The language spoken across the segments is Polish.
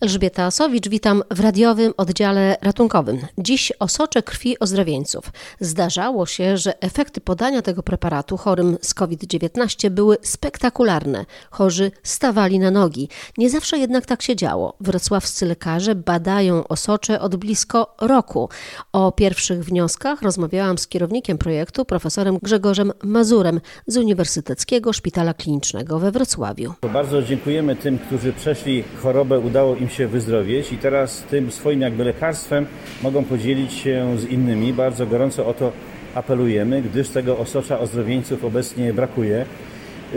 Elżbieta Asowicz, witam w radiowym oddziale ratunkowym. Dziś osocze krwi ozdrowieńców. Zdarzało się, że efekty podania tego preparatu chorym z COVID-19 były spektakularne. Chorzy stawali na nogi. Nie zawsze jednak tak się działo. Wrocławscy lekarze badają osocze od blisko roku. O pierwszych wnioskach rozmawiałam z kierownikiem projektu, profesorem Grzegorzem Mazurem z Uniwersyteckiego Szpitala Klinicznego we Wrocławiu. Bardzo dziękujemy tym, którzy przeszli chorobę, udało im się wyzdrowieć i teraz tym swoim jakby lekarstwem mogą podzielić się z innymi. Bardzo gorąco o to apelujemy, gdyż tego osocza ozdrowieńców obecnie brakuje.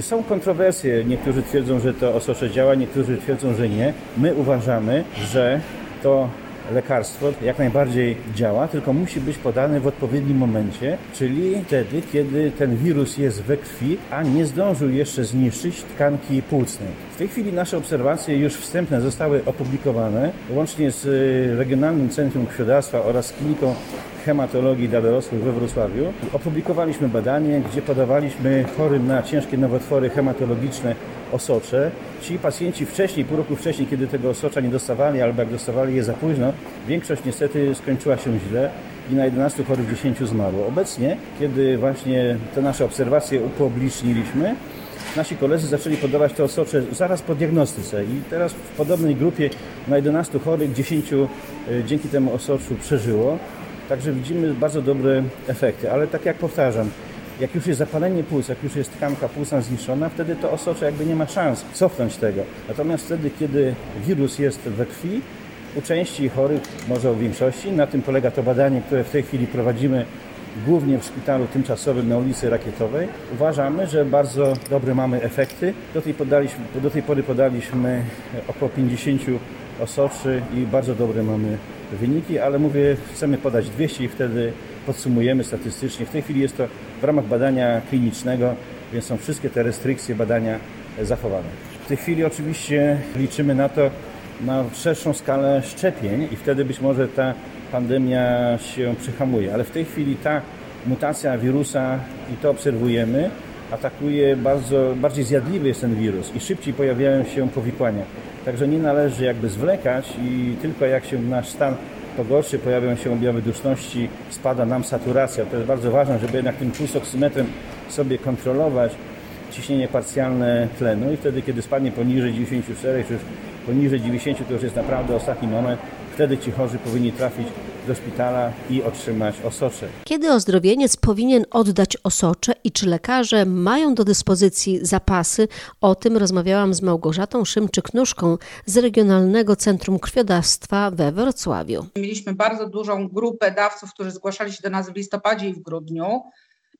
Są kontrowersje. Niektórzy twierdzą, że to osocze działa, niektórzy twierdzą, że nie. My uważamy, że to lekarstwo jak najbardziej działa, tylko musi być podane w odpowiednim momencie, czyli wtedy, kiedy ten wirus jest we krwi, a nie zdążył jeszcze zniszczyć tkanki płucnej. W tej chwili nasze obserwacje już wstępne zostały opublikowane, łącznie z y, Regionalnym Centrum Krwiodawstwa oraz Kliniką Hematologii dla dorosłych we Wrocławiu. Opublikowaliśmy badanie, gdzie podawaliśmy chorym na ciężkie nowotwory hematologiczne osocze. Ci pacjenci wcześniej, pół roku wcześniej, kiedy tego osocza nie dostawali, albo jak dostawali je za późno, większość niestety skończyła się źle i na 11 chorych 10 zmarło. Obecnie, kiedy właśnie te nasze obserwacje upubliczniliśmy, nasi koledzy zaczęli podawać te osocze zaraz po diagnostyce i teraz w podobnej grupie na 11 chorych 10 e, dzięki temu osoczu przeżyło. Także widzimy bardzo dobre efekty, ale tak jak powtarzam, jak już jest zapalenie płuc, jak już jest tkanka płucna zniszczona, wtedy to osocze jakby nie ma szans cofnąć tego. Natomiast wtedy, kiedy wirus jest we krwi, u części chorych, może u większości, na tym polega to badanie, które w tej chwili prowadzimy głównie w szpitalu tymczasowym na ulicy Rakietowej. Uważamy, że bardzo dobre mamy efekty. Do tej, podaliśmy, do tej pory podaliśmy około 50 osoczy i bardzo dobre mamy wyniki, ale mówię, chcemy podać 200 i wtedy podsumujemy statystycznie. W tej chwili jest to w ramach badania klinicznego, więc są wszystkie te restrykcje badania zachowane. W tej chwili oczywiście liczymy na to, na szerszą skalę szczepień i wtedy być może ta pandemia się przyhamuje. Ale w tej chwili ta mutacja wirusa, i to obserwujemy, atakuje bardzo, bardziej zjadliwy jest ten wirus i szybciej pojawiają się powikłania. Także nie należy jakby zwlekać i tylko jak się nasz stan pogorszy, pojawią się objawy duszności, spada nam saturacja. To jest bardzo ważne, żeby jednak tym pulsoksymetrem sobie kontrolować ciśnienie parcjalne tlenu i wtedy, kiedy spadnie poniżej 94, czy już poniżej 90, to już jest naprawdę ostatni moment, wtedy ci chorzy powinni trafić do szpitala i otrzymać osocze. Kiedy ozdrowieniec powinien oddać osocze i czy lekarze mają do dyspozycji zapasy? O tym rozmawiałam z Małgorzatą Szymczyk-Nóżką z Regionalnego Centrum Krwiodawstwa we Wrocławiu. Mieliśmy bardzo dużą grupę dawców, którzy zgłaszali się do nas w listopadzie i w grudniu.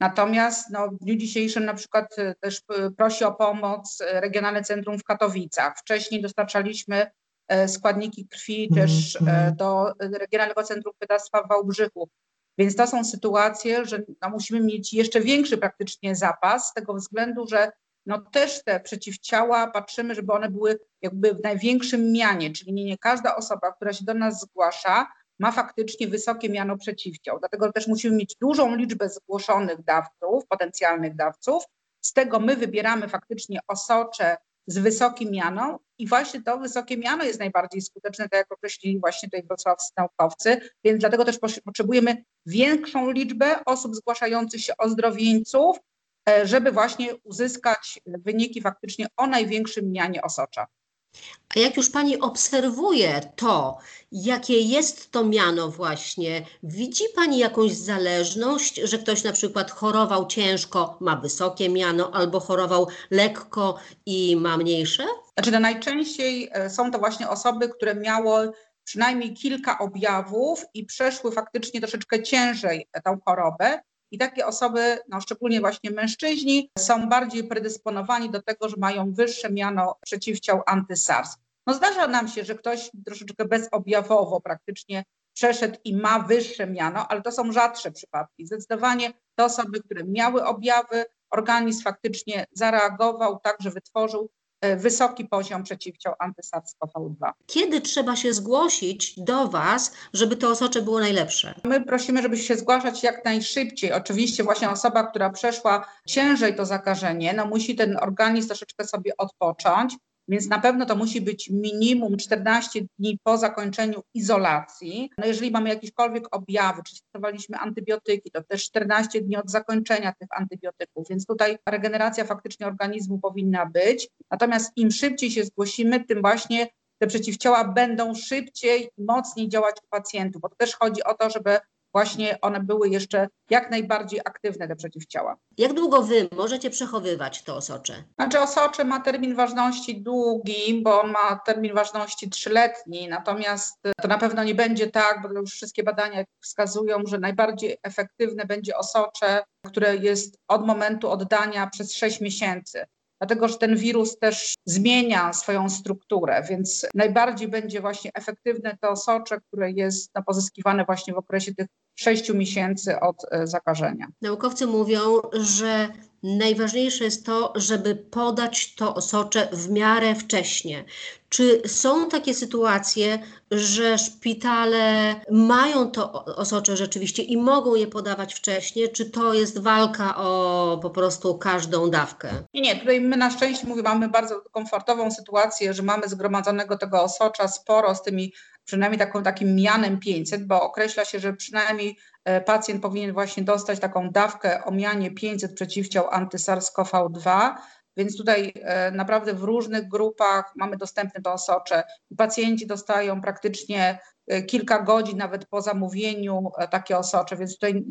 Natomiast no, w dniu dzisiejszym na przykład e, też e, prosi o pomoc e, Regionalne Centrum w Katowicach. Wcześniej dostarczaliśmy składniki krwi mhm, też e, mhm. do Regionalnego Centrum Krwiodawstwa w Wałbrzychu. Więc to są sytuacje, że no, musimy mieć jeszcze większy praktycznie zapas z tego względu, że no też te przeciwciała patrzymy, żeby one były jakby w największym mianie, czyli nie, nie każda osoba, która się do nas zgłasza, ma faktycznie wysokie miano przeciwciał. Dlatego też musimy mieć dużą liczbę zgłoszonych dawców, potencjalnych dawców. Z tego my wybieramy faktycznie osocze z wysokim mianą i właśnie to wysokie miano jest najbardziej skuteczne, tak jak określili właśnie tutaj wrocławscy naukowcy, więc dlatego też potrzebujemy większą liczbę osób zgłaszających się ozdrowieńców, e, żeby właśnie uzyskać wyniki faktycznie o największym mianie osocza. A jak już Pani obserwuje to, jakie jest to miano właśnie, widzi Pani jakąś zależność, że ktoś na przykład chorował ciężko, ma wysokie miano, albo chorował lekko i ma mniejsze? Znaczy to najczęściej e, są to właśnie osoby, które miały przynajmniej kilka objawów i przeszły faktycznie troszeczkę ciężej tę chorobę, i takie osoby, no szczególnie właśnie mężczyźni, są bardziej predysponowani do tego, że mają wyższe miano przeciwciał antysars. No zdarza nam się, że ktoś troszeczkę bezobjawowo praktycznie przeszedł i ma wyższe miano, ale to są rzadsze przypadki. Zdecydowanie te osoby, które miały objawy, organizm faktycznie zareagował tak, że wytworzył wysoki poziom przeciwciał antysars-CoV-2. Kiedy trzeba się zgłosić do Was, żeby to osocze było najlepsze? My prosimy, żeby się zgłaszać jak najszybciej. Oczywiście właśnie osoba, która przeszła ciężej to zakażenie, no musi ten organizm troszeczkę sobie odpocząć. Więc na pewno to musi być minimum 14 dni po zakończeniu izolacji. No jeżeli mamy jakiekolwiek objawy, czy stosowaliśmy antybiotyki, to też 14 dni od zakończenia tych antybiotyków, więc tutaj regeneracja faktycznie organizmu powinna być. Natomiast im szybciej się zgłosimy, tym właśnie te przeciwciała będą szybciej i mocniej działać u pacjentów, bo to też chodzi o to, żeby właśnie one były jeszcze jak najbardziej aktywne, te przeciwciała. Jak długo wy możecie przechowywać to osocze? Znaczy osocze ma termin ważności długi, bo on ma termin ważności trzyletni, natomiast to na pewno nie będzie tak, bo już wszystkie badania wskazują, że najbardziej efektywne będzie osocze, które jest od momentu oddania przez 6 miesięcy dlatego że ten wirus też zmienia swoją strukturę, więc najbardziej będzie właśnie efektywne to socze, które jest no, pozyskiwane właśnie w okresie tych sześciu miesięcy od e, zakażenia. Naukowcy mówią, że najważniejsze jest to, żeby podać to osocze w miarę wcześnie. Czy są takie sytuacje, że szpitale mają to osocze rzeczywiście i mogą je podawać wcześniej? Czy to jest walka o po prostu każdą dawkę? Nie, nie. Tutaj my na szczęście mówię, mamy bardzo komfortową sytuację, że mamy zgromadzonego tego osocza sporo z tymi przynajmniej taką, takim mianem 500, bo określa się, że przynajmniej e, pacjent powinien właśnie dostać taką dawkę o mianie 500 przeciwciał anty-SARS-CoV-2, więc tutaj e, naprawdę w różnych grupach mamy dostępne to osocze pacjenci dostają praktycznie e, kilka godzin nawet po zamówieniu takie osocze, więc tutaj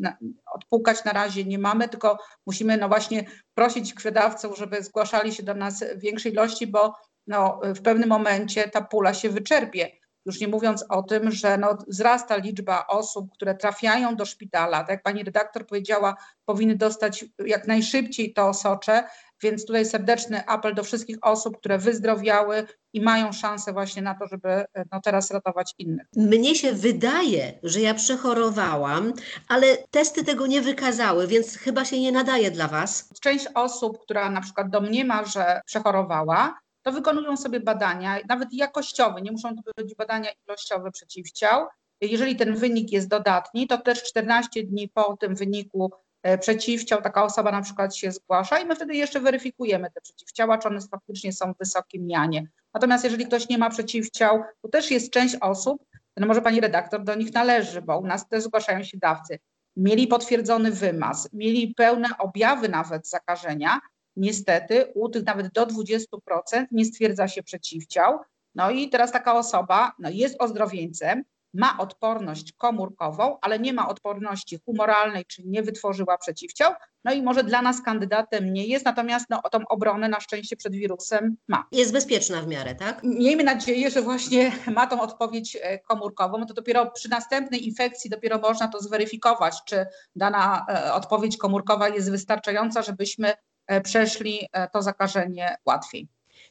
odpukać na razie nie mamy, tylko musimy no właśnie prosić krwiodawców, żeby zgłaszali się do nas w większej ilości, bo no w pewnym momencie ta pula się wyczerpie. Już nie mówiąc o tym, że no, wzrasta liczba osób, które trafiają do szpitala. Tak jak pani redaktor powiedziała, powinny dostać jak najszybciej to osocze, więc tutaj serdeczny apel do wszystkich osób, które wyzdrowiały i mają szansę właśnie na to, żeby no, teraz ratować innych. Mnie się wydaje, że ja przechorowałam, ale testy tego nie wykazały, więc chyba się nie nadaje dla Was. Część osób, która na przykład domniema, że przechorowała, to wykonują sobie badania, nawet jakościowe, nie muszą to być badania ilościowe przeciwciał. Jeżeli ten wynik jest dodatni, to też 14 dni po tym wyniku e, przeciwciał taka osoba na przykład się zgłasza i my wtedy jeszcze weryfikujemy te przeciwciała, czy one faktycznie są w wysokim mianie. Natomiast jeżeli ktoś nie ma przeciwciał, to też jest część osób, no może pani redaktor do nich należy, bo u nas też zgłaszają się dawcy, mieli potwierdzony wymaz, mieli pełne objawy nawet zakażenia, niestety u tych nawet do 20% nie stwierdza się przeciwciał. No i teraz taka osoba no jest ozdrowieńcem, ma odporność komórkową, ale nie ma odporności humoralnej, czyli nie wytworzyła przeciwciał, no i może dla nas kandydatem nie jest, natomiast no, tą obronę na szczęście przed wirusem ma. Jest bezpieczna w miarę, tak? Miejmy nadzieję, że właśnie ma tą odpowiedź e, komórkową. To dopiero przy następnej infekcji dopiero można to zweryfikować, czy dana e, odpowiedź komórkowa jest wystarczająca, żebyśmy przeszli e, to zakażenie łatwiej.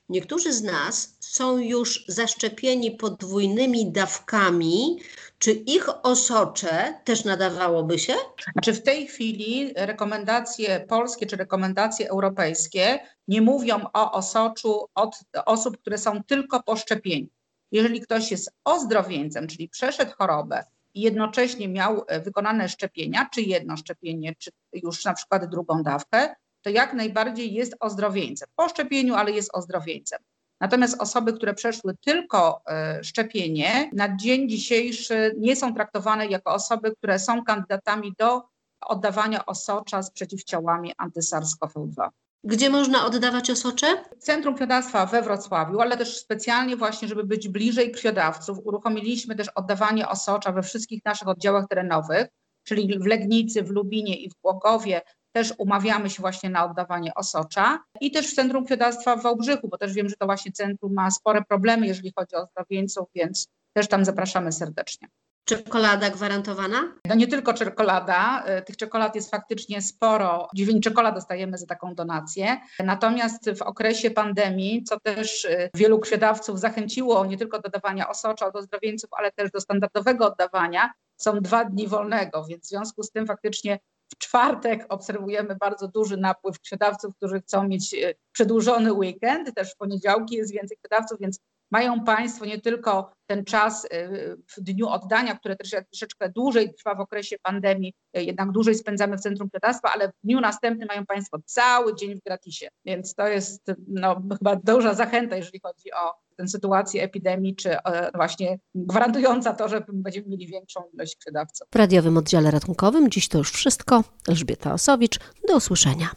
Niektórzy z nas są już zaszczepieni podwójnymi dawkami. Czy ich osocze też nadawałoby się? Znaczy w tej chwili rekomendacje polskie czy rekomendacje europejskie nie mówią o osoczu od osób, które są tylko po szczepieniu. Jeżeli ktoś jest ozdrowieńcem, czyli przeszedł chorobę i jednocześnie miał e, wykonane szczepienia, czy jedno szczepienie, czy już na przykład drugą dawkę, to jak najbardziej jest ozdrowieńcem. Po szczepieniu, ale jest ozdrowieńcem. Natomiast osoby, które przeszły tylko e, szczepienie, na dzień dzisiejszy nie są traktowane jako osoby, które są kandydatami do oddawania osocza z przeciwciałami anty-SARS-CoV-2. Gdzie można oddawać osocze? Centrum Krwiodawstwa we Wrocławiu, ale też specjalnie właśnie, żeby być bliżej krwiodawców, uruchomiliśmy też oddawanie osocza we wszystkich naszych oddziałach terenowych, czyli w Legnicy, w Lubinie i w Głogowie, też umawiamy się właśnie na oddawanie osocza i też w Centrum Krwiodawstwa w Wałbrzychu, bo też wiem, że to właśnie centrum ma spore problemy, jeżeli chodzi o zdrowieńców, więc też tam zapraszamy serdecznie. Czekolada gwarantowana? No nie tylko czekolada, e, tych czekolad jest faktycznie sporo. 9 czekolad dostajemy za taką donację. Natomiast w okresie pandemii, co też e, wielu krwiodawców zachęciło nie tylko do dawania osocza od ozdrowieńców, ale też do standardowego oddawania, są dwa dni wolnego, więc w związku z tym faktycznie w czwartek obserwujemy bardzo duży napływ sprzedawców, którzy chcą mieć e, przedłużony weekend. Też w poniedziałki jest więcej sprzedawców, więc mają Państwo nie tylko ten czas w dniu oddania, które też troszeczkę dłużej trwa w okresie pandemii, jednak dłużej spędzamy w centrum krwiodawstwa, ale w dniu następnym mają Państwo cały dzień w gratisie. Więc to jest no, chyba duża zachęta, jeżeli chodzi o tę sytuację epidemii, czy właśnie gwarantująca to, że będziemy mieli większą ilość krwiodawców. W radiowym oddziale ratunkowym dziś to już wszystko. Elżbieta Osowicz, do usłyszenia.